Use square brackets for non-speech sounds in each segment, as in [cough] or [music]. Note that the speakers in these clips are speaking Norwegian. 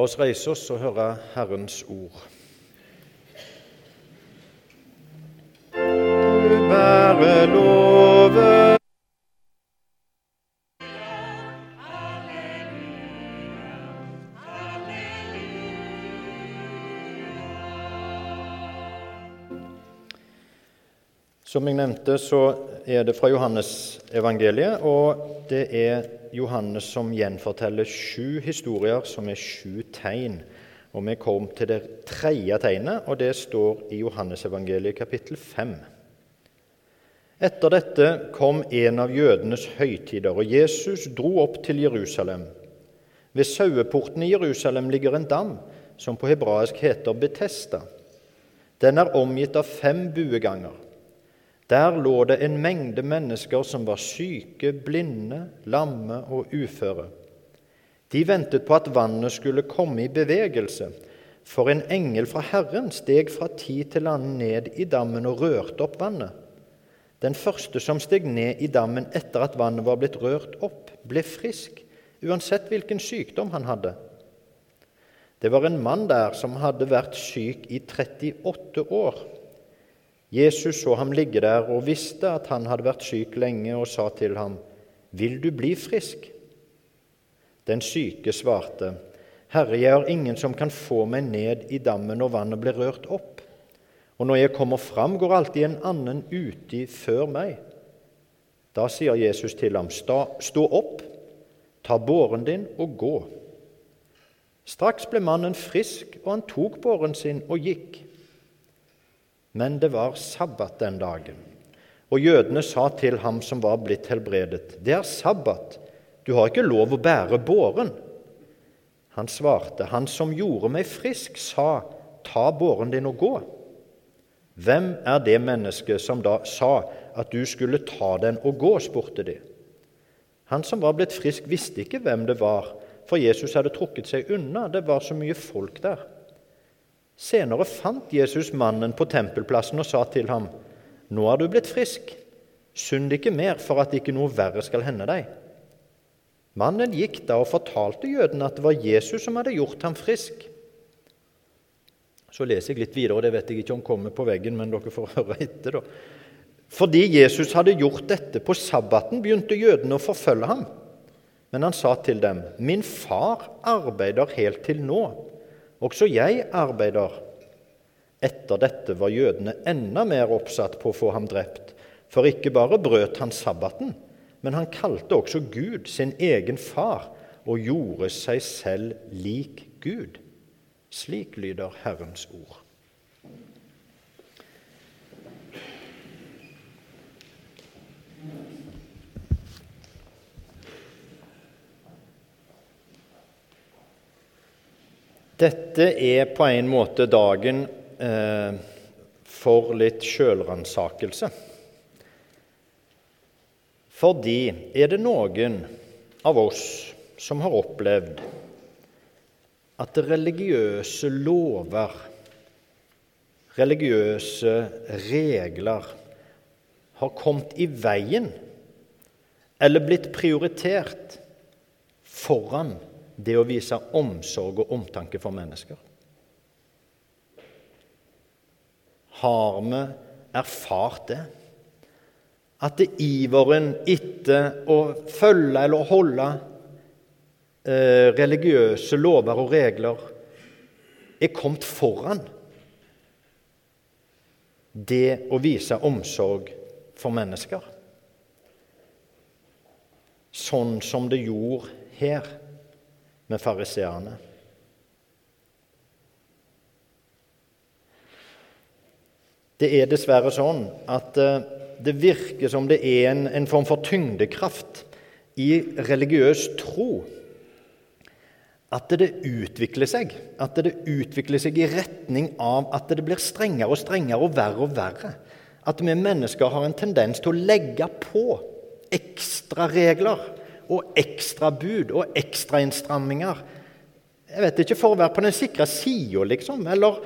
La oss reise oss og høre Herrens ord. Du bære love Som jeg nevnte, så er det fra Johannes-evangeliet, og det er Johannes som gjenforteller sju historier som er sju tegn. Og Vi kom til det tredje tegnet, og det står i Johannes-evangeliet kapittel 5. Etter dette kom en av jødenes høytider, og Jesus dro opp til Jerusalem. Ved saueporten i Jerusalem ligger en dam, som på hebraisk heter Betesta. Den er omgitt av fem bueganger. Der lå det en mengde mennesker som var syke, blinde, lamme og uføre. De ventet på at vannet skulle komme i bevegelse, for en engel fra Herren steg fra tid til annen ned i dammen og rørte opp vannet. Den første som steg ned i dammen etter at vannet var blitt rørt opp, ble frisk, uansett hvilken sykdom han hadde. Det var en mann der som hadde vært syk i 38 år. Jesus så ham ligge der og visste at han hadde vært syk lenge, og sa til ham, 'Vil du bli frisk?' Den syke svarte, 'Herre, jeg har ingen som kan få meg ned i dammen når vannet blir rørt opp.' 'Og når jeg kommer fram, går alltid en annen uti før meg.' Da sier Jesus til ham, 'Stå opp, ta båren din og gå.' Straks ble mannen frisk, og han tok båren sin og gikk. Men det var sabbat den dagen. Og jødene sa til ham som var blitt helbredet, 'Det er sabbat, du har ikke lov å bære båren.' Han svarte, 'Han som gjorde meg frisk, sa, ta båren din og gå.' Hvem er det mennesket som da sa at du skulle ta den og gå? spurte de. Han som var blitt frisk, visste ikke hvem det var, for Jesus hadde trukket seg unna. Det var så mye folk der. Senere fant Jesus mannen på tempelplassen og sa til ham, 'Nå er du blitt frisk. Synd ikke mer, for at ikke noe verre skal hende deg.' Mannen gikk da og fortalte jødene at det var Jesus som hadde gjort ham frisk. Så leser jeg litt videre, og det vet jeg ikke om kommer på veggen, men dere får [laughs] høre etter. da. Fordi Jesus hadde gjort dette på sabbaten, begynte jødene å forfølge ham. Men han sa til dem, 'Min far arbeider helt til nå.' Også jeg arbeider. Etter dette var jødene enda mer oppsatt på å få ham drept, for ikke bare brøt han sabbaten, men han kalte også Gud sin egen far og gjorde seg selv lik Gud. Slik lyder Herrens ord. Dette er på en måte dagen eh, for litt sjølransakelse. Fordi er det noen av oss som har opplevd at religiøse lover, religiøse regler, har kommet i veien eller blitt prioritert foran det å vise omsorg og omtanke for mennesker? Har vi erfart det? At det iveren etter å følge eller holde eh, religiøse lover og regler er kommet foran det å vise omsorg for mennesker? Sånn som det gjorde her med fariseerne. Det er dessverre sånn at eh, det virker som det er en, en form for tyngdekraft i religiøs tro. At det utvikler seg, at det utvikler seg i retning av at det blir strengere og strengere og verre og verre. At vi mennesker har en tendens til å legge på ekstra regler og ekstra bud og ekstra innstramminger. Jeg vet ikke, for å være på den sikre sida, liksom. Eller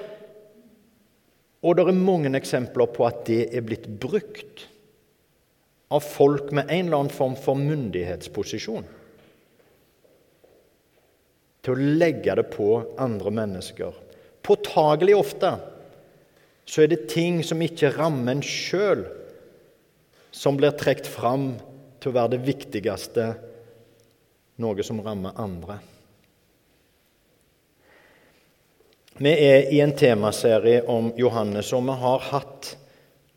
Og det er mange eksempler på at det er blitt brukt av folk med en eller annen form for myndighetsposisjon. til å legge det på andre mennesker. Påtagelig ofte så er det ting som ikke rammer en sjøl, som blir trukket fram til å være det viktigste, noe som rammer andre. Vi er i en temaserie om Johannes, og vi har hatt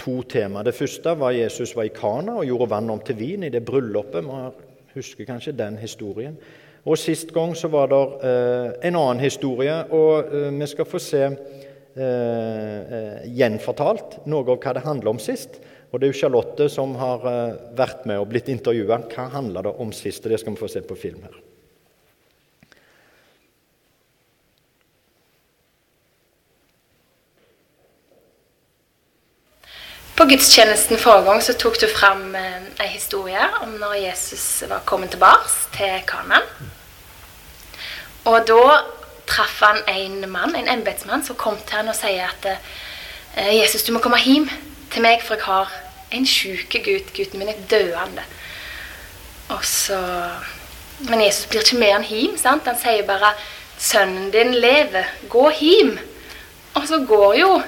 to tema. Det første var Jesus var i Kana og gjorde vann om til vin i det bryllupet. Vi husker kanskje den historien. Og Sist gang så var det eh, en annen historie, og eh, vi skal få se eh, eh, gjenfortalt noe av hva det handler om sist. Og Det er jo Charlotte som har eh, vært med og blitt intervjua. Hva handler det om sist? Det skal vi få se på film her. På gudstjenesten forrige gang så tok du fram eh, en historie om når Jesus var kommet tilbake til Kanan. Og da traff han en mann, en embetsmann, som kom til han og sier at eh, Jesus, du må komme hjem til meg, for jeg har en sjuk gutt. Gutten min er døende. Og så Men Jesus blir ikke med han hjem. sant? Han sier bare 'Sønnen din lever. Gå hjem.' Og så går jo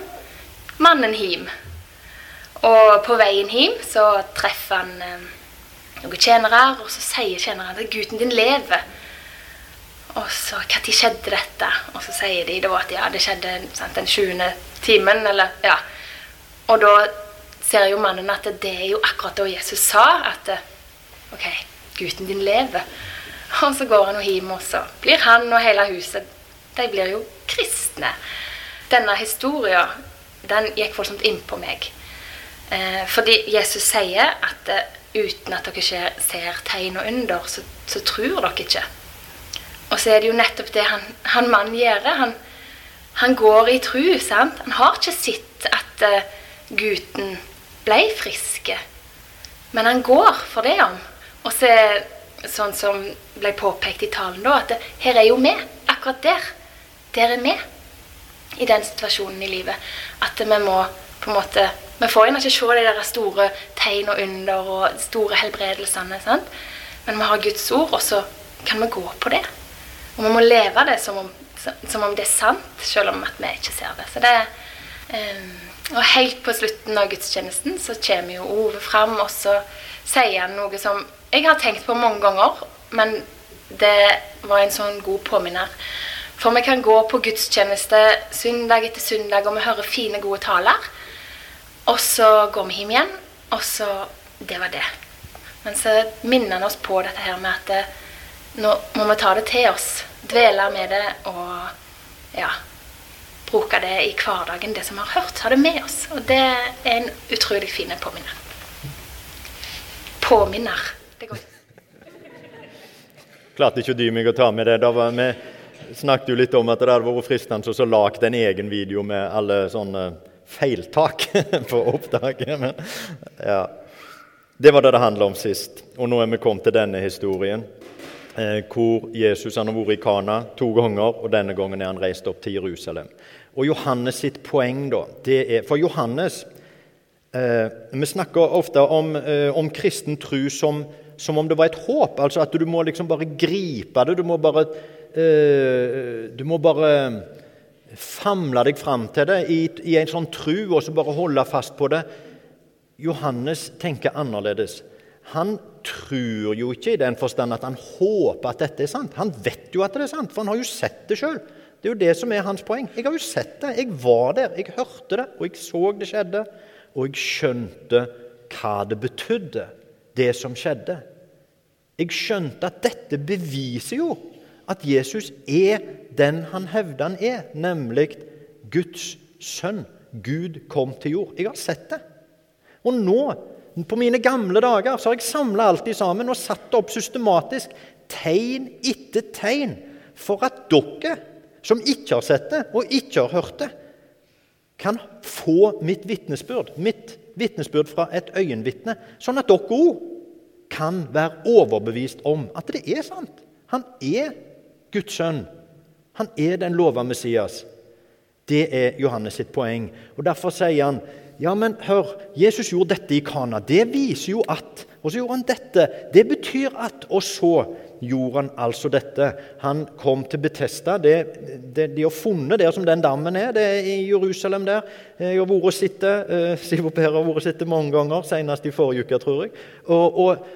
mannen hjem. Og på veien hjem så treffer han eh, noen tjenere, og så sier tjeneren at 'gutten din lever'. Og så Når skjedde dette? Og så sier de da at ja, det skjedde sant, den 20. timen, eller ja. Og da ser jo mannen at det er jo akkurat da Jesus sa at OK, gutten din lever. Og så går han jo hjem, og så blir han og hele huset De blir jo kristne. Denne historien den gikk voldsomt inn på meg. Eh, fordi Jesus sier at eh, uten at dere ser tegn og under, så, så tror dere ikke. Og så er det jo nettopp det han, han mannen gjør. Han, han, går i tru. sant? Han har ikke sett at eh, gutten ble friske. Men han går for det om. Og så er sånn som ble påpekt i talen da, at det, her er jo vi. Akkurat der. Der er vi. I den situasjonen i livet. At vi må på en måte Vi får gjerne ikke se de der store tegn og under og store helbredelsene. sant? Men vi har Guds ord, og så kan vi gå på det. Og vi må leve det som om, som om det er sant, selv om vi ikke ser det. Så det um, og helt på slutten av gudstjenesten så kommer jo Ove fram, og så sier han noe som jeg har tenkt på mange ganger, men det var en sånn god påminner. For vi kan gå på gudstjeneste søndag etter søndag, og vi hører fine, gode taler. Og så går vi hjem igjen, og så Det var det. Men så minner han oss på dette her med at nå må vi ta det til oss dvele med det og ja, bruke det i hverdagen, det som vi har hørt. Ha det med oss. Og det er en utrolig fin påminner. Påminner. Det går Klarte ikke å dy meg å ta med det. Da var vi snakket jo litt om at det hadde vært fristende å lage en egen video med alle sånne feiltak [laughs] på opptaket. Men ja. Det var det det handla om sist. Og nå er vi kommet til denne historien. Eh, hvor Jesus han har vært i Kana to ganger, og denne gangen er han reist opp til Jerusalem. Og Johannes sitt poeng, da, det er For Johannes eh, Vi snakker ofte om, eh, om kristen tro som, som, om det var et håp. Altså at du må liksom bare gripe det. Du må bare, eh, du må bare famle deg fram til det i, i en sånn tru, og så bare holde fast på det. Johannes tenker annerledes. Han tror jo ikke i den forstand at han håper at dette er sant. Han vet jo at det er sant, for han har jo sett det sjøl. Det er jo det som er hans poeng. Jeg har jo sett det. Jeg var der, jeg hørte det, og jeg så det skjedde. Og jeg skjønte hva det betydde, det som skjedde. Jeg skjønte at dette beviser jo at Jesus er den han hevder han er, nemlig Guds sønn. Gud kom til jord. Jeg har sett det. Og nå på mine gamle dager så har jeg samla alt sammen og satt det opp systematisk, tegn etter tegn, for at dere som ikke har sett det og ikke har hørt det, kan få mitt vitnesbyrd, mitt vitnesbyrd fra et øyenvitne, sånn at dere òg kan være overbevist om at det er sant. Han er Guds sønn. Han er den lova Messias. Det er Johannes sitt poeng. Og Derfor sier han ja, men hør, Jesus gjorde dette i Kana. Det viser jo at Og så gjorde han dette. Det betyr at Og så gjorde han altså dette. Han kom til Betesta. Det, det, de har funnet der som den dammen er, det er i Jerusalem der. Jeg har vært og sittet, Siv og Per har vært og sittet mange ganger, senest i forrige uke, tror jeg. Og, og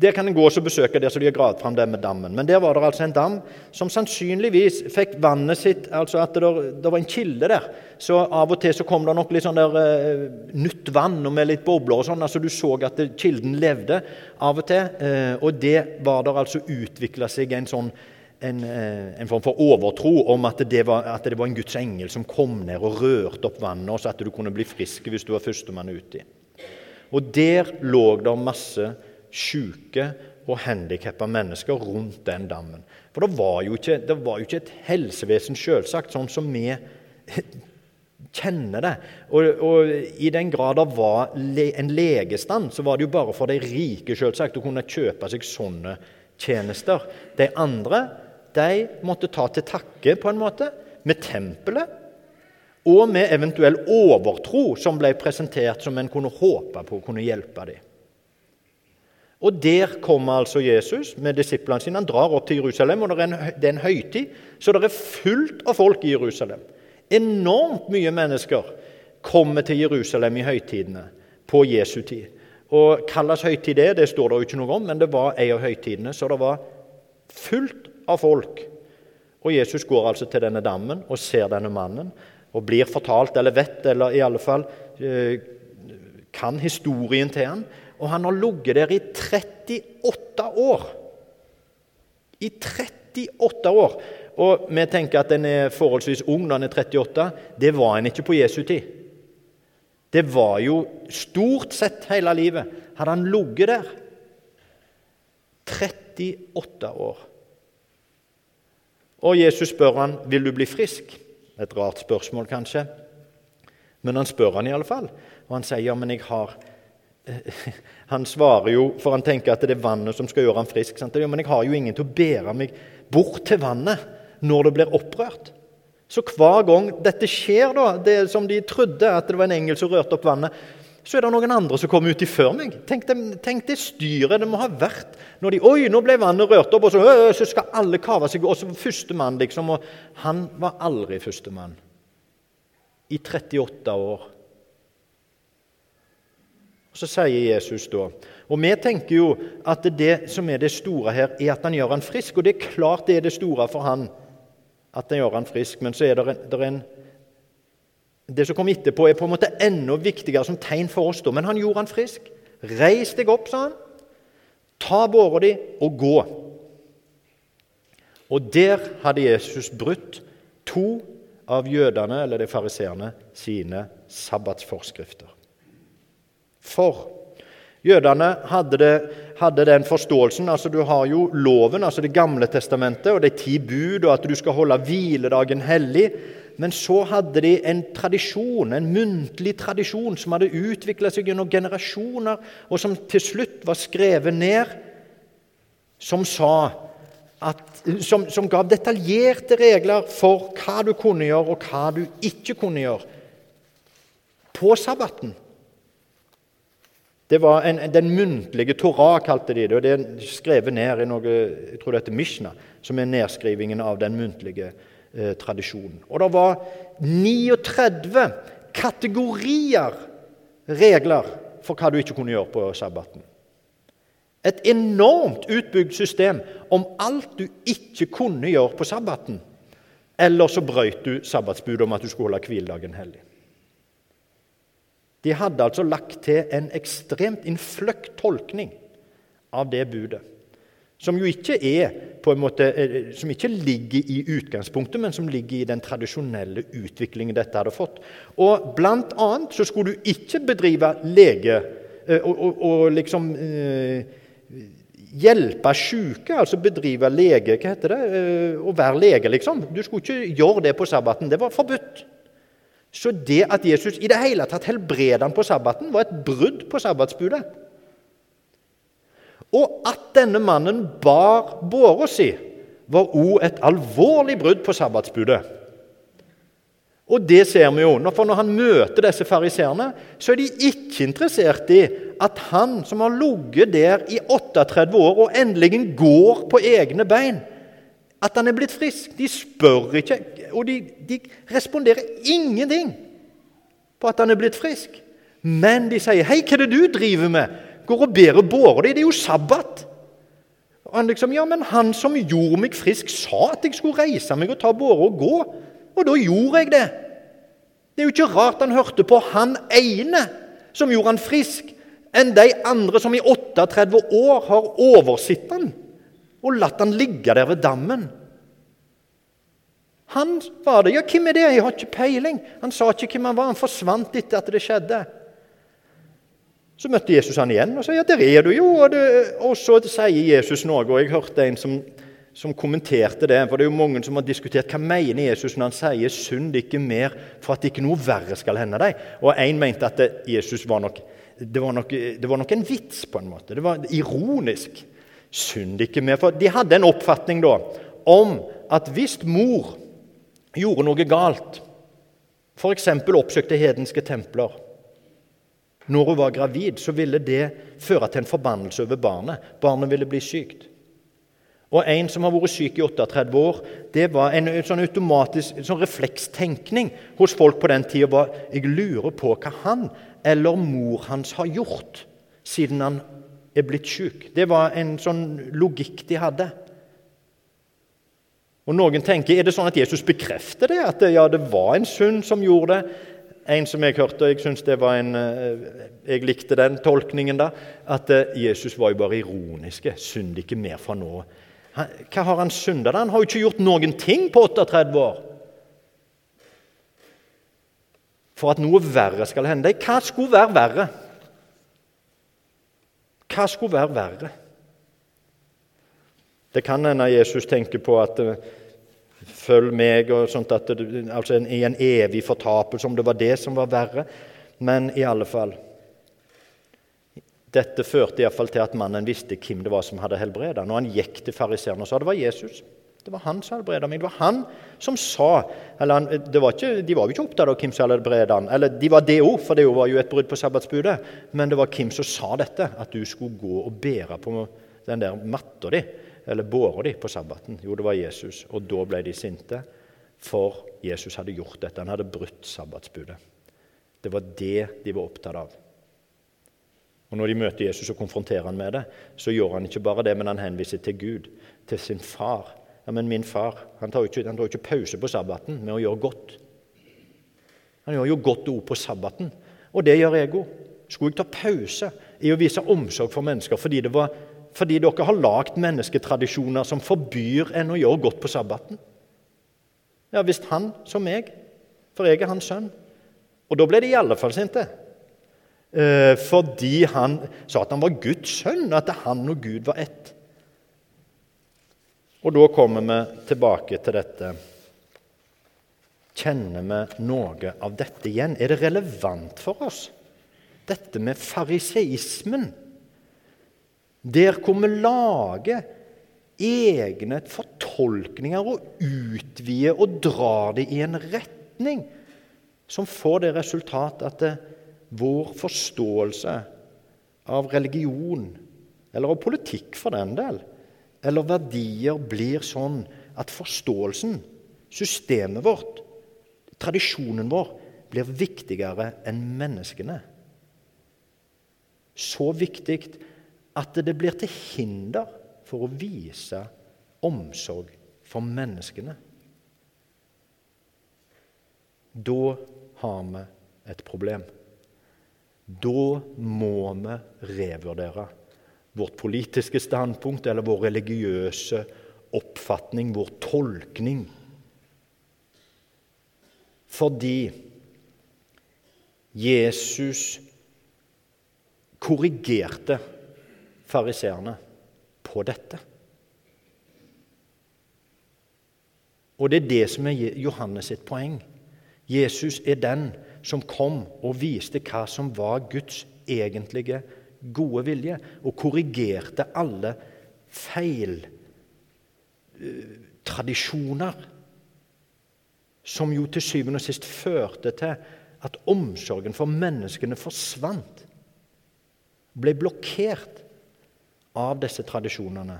der kan en gå og besøke der så de har gravd fram det med dammen. Men der var det altså en dam som sannsynligvis fikk vannet sitt altså at det, det var en kilde der. Så av og til så kom det nok litt sånn der uh, nytt vann og med litt bobler og sånn. altså Du så at kilden levde av og til. Uh, og det var der altså utvikla seg en sånn en, en, form for overtro om at det, var, at det, var, en Guds engel som kom ned og rørte opp vannet, og så at du kunne bli frisk hvis du var førstemann uti. Og der lå det masse syke og handikappa mennesker rundt den dammen. For det var jo ikke, var jo ikke et helsevesen, selvsagt, sånn som vi [laughs] kjenner det. Og, og, I den grad det var en legestand, så var det jo bare for de rike selvsagt, å kunne kjøpe seg sånne tjenester. De andre de måtte ta til takke på en måte med tempelet og med eventuell overtro som ble presentert som en kunne håpe på kunne hjelpe dem. Og Der kommer altså Jesus med disiplene sine. Han drar opp til Jerusalem, og det er en, det er en høytid, så det er fullt av folk i Jerusalem. Enormt mye mennesker kommer til Jerusalem i høytidene på Jesu tid. Og Hva høytid det det står det jo ikke noe om, men det var en av høytidene, så det var fullt av folk. Og Jesus går altså til denne dammen og ser denne mannen og blir fortalt, eller vet, eller i alle fall eh, kan historien til han og han har ligget der i 38 år. I 38 år. Og vi tenker at den er forholdsvis ung når han er 38. Det var han ikke på Jesu tid. Det var jo stort sett hele livet hadde han ligget der. 38 år. Og Jesus spør han, vil du bli frisk. Et rart spørsmål, kanskje. Men han spør han i alle fall. Og han sier ja, men jeg har [laughs] Han svarer jo, for han tenker at det er vannet som skal gjøre han frisk. Sant? Ja, men jeg har jo ingen til å bære meg bort til vannet når det blir opprørt. Så hver gang dette skjer, da, det som de trodde, at det var en engel som rørte opp vannet, så er det noen andre som kommer uti før meg. Tenk det, tenk det, styret det må ha vært når de Oi, nå ble vannet rørt opp, og så, øh, så skal alle kave seg Og så førstemann, liksom. Og han var aldri førstemann. I 38 år. Så sier Jesus da Og vi tenker jo at det som er det store her, er at han gjør han frisk. Og det er klart det er det store for han at han gjør han frisk, men så er det, en, det en Det som kom etterpå, er på en måte enda viktigere som tegn for oss. da. Men han gjorde han frisk. Reis deg opp, sa han. Ta båra di og gå. Og der hadde Jesus brutt to av jødene, eller de fariseerne, sine sabbatsforskrifter. For jødene hadde, det, hadde, den forståelsen altså Du har jo loven, altså Det gamle testamentet, og de ti bud, og at du skal holde hviledagen hellig. Men så hadde de en tradisjon, en muntlig tradisjon som hadde utvikla seg gjennom generasjoner, og som til slutt var skrevet ned, som at, som, som gav detaljerte regler for hva du kunne gjøre, og hva du ikke kunne gjøre på sabbaten. Det var en, Den muntlige Torah, kalte de det. og Det er skrevet ned i noe jeg tror det heter Mishna, som er nedskrivingen av den muntlige eh. Og det var 39 kategorier regler for hva du ikke kunne gjøre på sabbaten. Et enormt utbygd system om alt du ikke kunne gjøre på sabbaten. Eller så brøt du sabbatsbudet om at du skulle holde hviledagen hellig. De hadde altså lagt til en ekstremt innfløkt tolkning av det budet. Som jo ikke er på en måte, eh, som ikke ligger i utgangspunktet, men som ligger i den tradisjonelle utviklingen dette hadde fått. Og Blant annet så skulle du ikke bedrive lege eh, og, og, og liksom eh, hjelpe syke, altså bedrive lege Hva heter det? Å være lege, liksom. Du skulle ikke gjøre det på sabbaten. Det var forbudt. Så det at Jesus i det hele tatt helbreda han på sabbaten, var et brudd på sabbatsbudet. Og at denne mannen bar båra si, var òg et alvorlig brudd på sabbatsbudet. Og det ser vi jo. For når han møter disse fariseerne, så er de ikke interessert i at han som har ligget der i 38 år og endelig går på egne bein, at han er blitt frisk. De spør ikke, og de, de responderer ingenting på at han er blitt frisk. Men de sier 'Hei, hva er det du driver med?' Går og bærer båra. Det er jo sabbat. Og han liksom 'Ja, men han som gjorde meg frisk, sa at jeg skulle reise meg og ta båre og gå.' Og da gjorde jeg det. Det er jo ikke rart han hørte på han ene som gjorde han frisk, enn de andre som i 38 år har oversitt han og latt han ligge der ved dammen. Han var det. Ja, hvem er det? Jeg har ikke peiling. Han sa ikke hvem han var. Han forsvant etter at det skjedde. Så møtte Jesus han igjen og sa ja, der er du jo. Og, det, og så sier Jesus noe. og Jeg hørte en som, som, kommenterte det. for Det er jo mange som har diskutert hva mener Jesus når han sier 'synd ikke mer for at ikke noe verre skal hende deg'. Og En mente at det, Jesus var nok det var, nok, det var nok en vits, på en måte. Det var ironisk. Synd ikke mer. For de hadde en oppfatning da om at hvis mor gjorde noe galt, f.eks. oppsøkte hedenske templer når hun var gravid, så ville det føre til en forbannelse over barnet. Barnet ville bli sykt. Og En som har vært syk i 38 år, det var en sånn automatisk sånn reflekstenkning hos folk på den tida. Jeg lurer på hva han eller mor hans har gjort siden han er blitt syk. Det var en sånn logikk de hadde. Og Noen tenker er det sånn at Jesus bekrefter det, at ja, det var en synd som gjorde det. En som jeg hørte, og jeg syns det var en, eh, jeg likte den tolkningen, da, at eh, Jesus var jo bare ironiske. Synd ikke mer fra nå. Hva har han synda? Han har jo ikke gjort noen ting på 38 år. For at noe verre skal hende. Hva skulle være verre? Hva skulle være verre? Det kan hende Jesus tenker på at eh, Følg meg, og sånt at det, altså en, i en evig fortapelse, om det var det som var verre. Men i alle fall Dette førte i alle fall til at mannen visste hvem det var som hadde helbreda. Når han gikk til fariseerne og sa det var Jesus. Det var han som helbreda meg. Det var han som sa eller han, var ikke, De var jo ikke opptatt av hvem som helbreda han. Eller de var det òg, for det var jo et brudd på sabbatsbudet. Men det var hvem som sa dette, at du skulle gå og bære på den der matta di eller båra de på sabbaten? Jo, det var Jesus. Og da ble de sinte, for Jesus hadde gjort dette. Han hadde brutt sabbatsbudet. Det var det de var opptatt av. Og Når de møter Jesus og konfronterer han med det, så gjør han ikke bare det, men han henviser til Gud, til sin far. Ja, Men min far han tar jo ikke, ikke pause på sabbaten med å gjøre godt. Han gjør jo godt ord på sabbaten, og det gjør òg. Skulle jeg ta pause i å vise omsorg for mennesker fordi det var fordi dere har lagd mennesketradisjoner som forbyr en å gjøre godt på sabbaten. Ja visst han som meg, for jeg er hans sønn. Og da ble de i alle fall sinte. Eh, fordi han sa at han var Guds sønn, at han og Gud var ett. Og da kommer vi tilbake til dette. Kjenner vi noe av dette igjen? Er det relevant for oss, dette med fariseismen? Der hvor vi lager egne fortolkninger og utvider og drar det i en retning som får det resultat at det, vår forståelse av religion, eller av politikk for den del, eller verdier, blir sånn at forståelsen, systemet vårt, tradisjonen vår, blir viktigere enn menneskene. Så viktig at det blir til hinder for å vise omsorg for menneskene. Da har vi et problem. Da må vi revurdere vårt politiske standpunkt eller vår religiøse oppfatning, vår tolkning. Fordi Jesus korrigerte fariseerne på dette. Og det er det som er Johannes sitt poeng. Jesus er den som kom og viste hva som var Guds egentlige gode vilje, og korrigerte alle feil eh, tradisjoner som jo til syvende og sist førte til at omsorgen for menneskene forsvant. Ble blokkert av disse tradisjonene.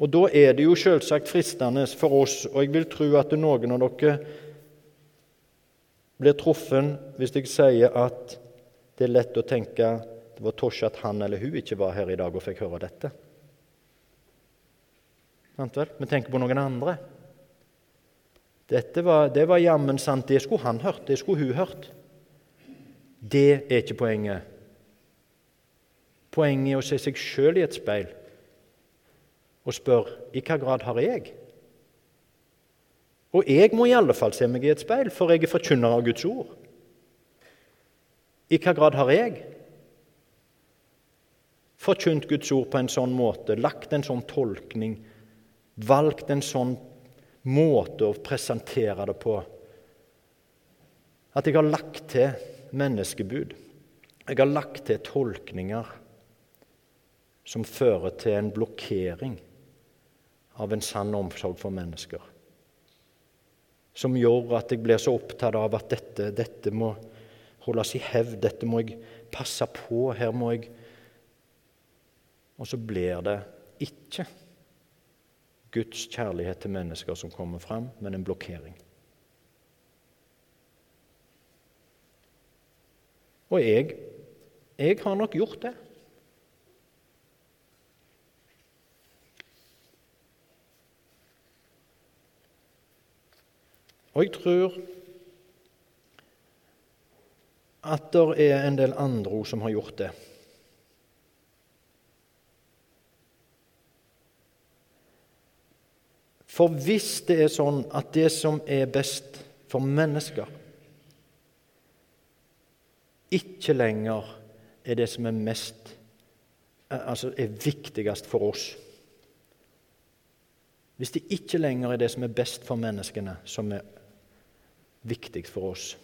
Og Da er det jo selvsagt fristende for oss, og jeg vil tro at noen av dere blir truffen hvis jeg sier at det er lett å tenke det var tosje at han eller hun ikke var her i dag og fikk høre dette. Vi tenker på noen andre. Dette var, det var jammen sant. Det skulle han hørt. Det skulle hun hørt. Det er ikke poenget. Poenget er å se seg sjøl i et speil og spørre i hva grad har jeg? Og jeg må i alle fall se meg i et speil, for jeg er forkynner av Guds ord. I hva grad har jeg forkynt Guds ord på en sånn måte, lagt en sånn tolkning, valgt en sånn måte å presentere det på at jeg har lagt til menneskebud. Jeg har lagt til tolkninger som fører til en blokkering av en sann omsorg for mennesker. Som gjør at jeg blir så opptatt av at dette, dette må holdes i hevd, dette må jeg passe på, her må jeg Og så blir det ikke Guds kjærlighet til mennesker som kommer fram, men en blokkering. Og jeg, jeg har nok gjort det. Og jeg tror at det er en del andre òg som har gjort det. For hvis det er sånn at det som er best for mennesker, ikke lenger er det som er mest Altså er viktigst for oss Hvis det ikke lenger er det som er best for menneskene, som er viktigst for oss,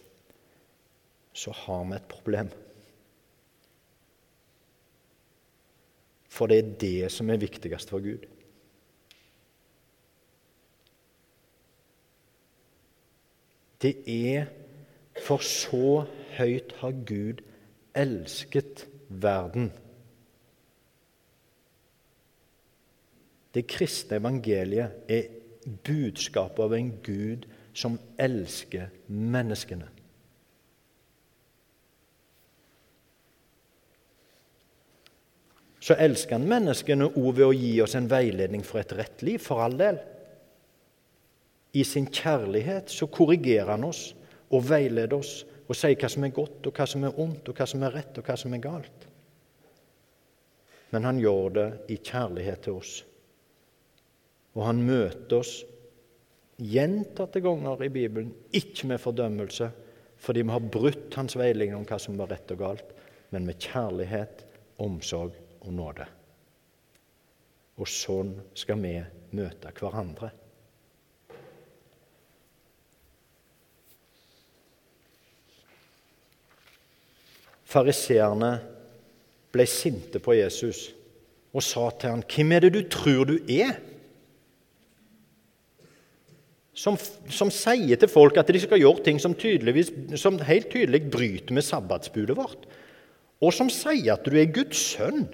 så har vi et problem. For det er det som er viktigst for Gud. Det er for så høyt har Gud elsket verden. Det kristne evangeliet er budskapet av en Gud som elsker menneskene. Så elsker han menneskene òg ved å gi oss en veiledning for et rett liv, for all del. I sin kjærlighet så korrigerer han oss og veileder oss og sier hva som er godt, og hva som er ondt, og hva som er rett, og hva som er galt. Men han gjør det i kjærlighet til oss. Og han møter oss gjentatte ganger i Bibelen, ikke med fordømmelse, fordi vi har brutt hans veiledning om hva som var rett og galt, men med kjærlighet, omsorg og nåde. Og sånn skal vi møte hverandre. Fariseerne ble sinte på Jesus og sa til ham, 'Hvem er det du tror du er?' Som, som, sier til folk at de skal gjøre ting som, som helt tydelig bryter med sabbatsbudet vårt. Og som sier at du er Guds sønn,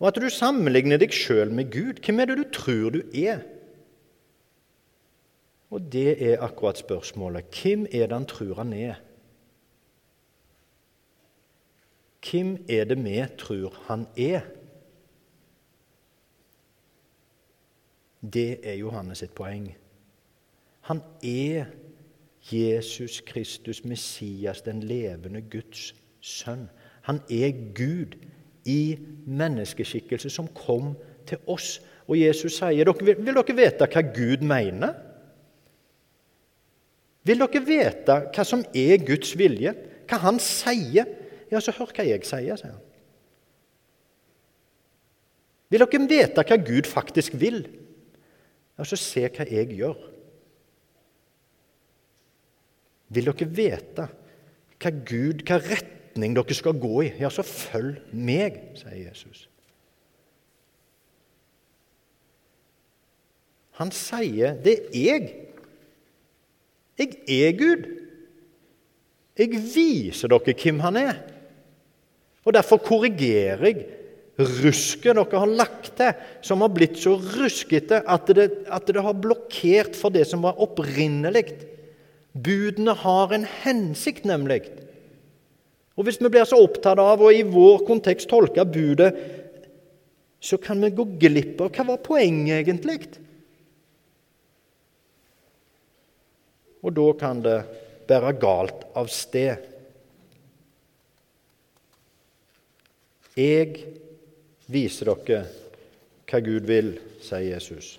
og at du sammenligner deg sjøl med Gud. Hvem er det du tror du er? Og det er akkurat spørsmålet. Hvem er det han tror han er? Hvem er det vi tror han er? Det er Johannes sitt poeng. Han er Jesus Kristus, Messias, den levende Guds sønn. Han er Gud i menneskeskikkelse som kom til oss. Og Jesus sier vil, vil dere vite hva Gud mener? Vil dere vite hva som er Guds vilje? Hva Han sier? Ja, så hør hva jeg sier, sier han. Vil dere vite hva Gud faktisk vil? Ja, så se hva jeg gjør. Vil dere vite hva Gud, hva retning dere skal gå i? Ja, så følg meg, sier Jesus. Han sier det er jeg. Jeg er Gud. Jeg viser dere hvem han er. Og Derfor korrigerer jeg rusket dere har lagt til, som har blitt så ruskete at det, at det har blokkert for det som var opprinnelig. Budene har en hensikt, nemlig. Og Hvis vi blir så opptatt av å i vår kontekst tolke budet, så kan vi gå glipp av hva var poenget egentlig. Og da kan det bære galt av sted. Jeg viser dere hva Gud vil, sier Jesus.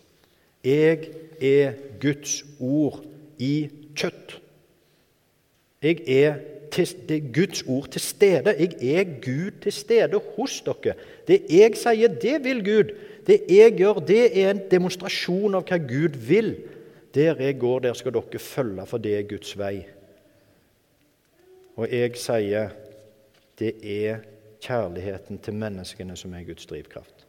Jeg er Guds ord i kjøtt. Jeg er, til, det er Guds ord til stede. Jeg er Gud til stede hos dere. Det jeg sier, det vil Gud. Det jeg gjør, det er en demonstrasjon av hva Gud vil. Der jeg går, der skal dere følge, for det er Guds vei. Og jeg sier det er kjærligheten til menneskene som er Guds drivkraft.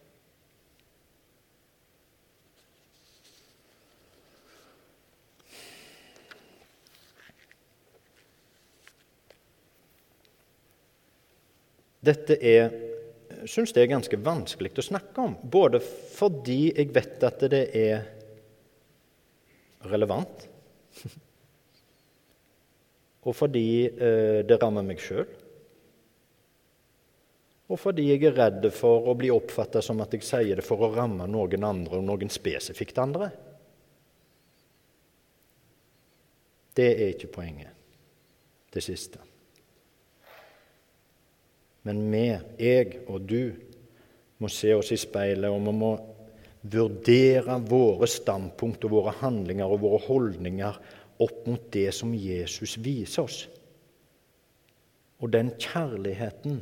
Dette er syns jeg er ganske vanskelig å snakke om. Både fordi jeg vet at det er relevant, [laughs] og fordi eh, det rammer meg sjøl og fordi jeg er redd for å bli oppfatta som at jeg sier det for å ramme noen andre og noen spesifikt andre. Det er ikke poenget, det siste. Men vi, jeg og du, må se oss i speilet, og vi må vurdere våre standpunkt og våre handlinger og våre holdninger opp mot det som Jesus viser oss. Og den kjærligheten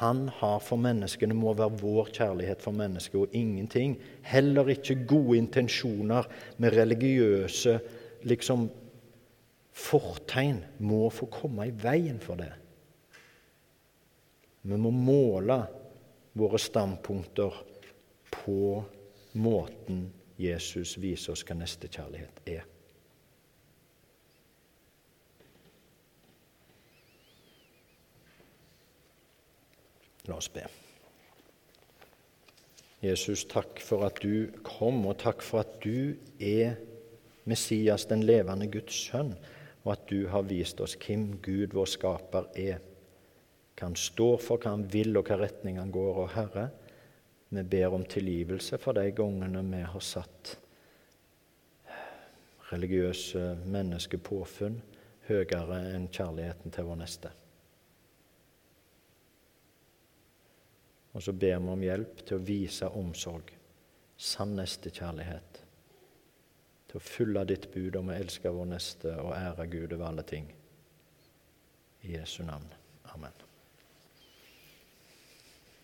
han har for menneskene, må være vår kjærlighet for mennesket og ingenting. Heller ikke gode intensjoner med religiøse liksom, fortegn må få komme i veien for det. Vi må måle våre standpunkter på måten Jesus viser oss hva nestekjærlighet er. La oss be. Jesus, takk for at du kom, og takk for at du er Messias, den levende Guds sønn, og at du har vist oss hvem Gud, vår skaper, er. Han står for, hva han vil, og hva retning han går. Og Herre, vi ber om tilgivelse for de gangene vi har satt religiøse menneskepåfunn høyere enn kjærligheten til vår neste. Og så ber vi om hjelp til å vise omsorg, sann nestekjærlighet. Til å følge ditt bud om å elske vår neste og ære Gud over alle ting. I Jesu navn. Amen.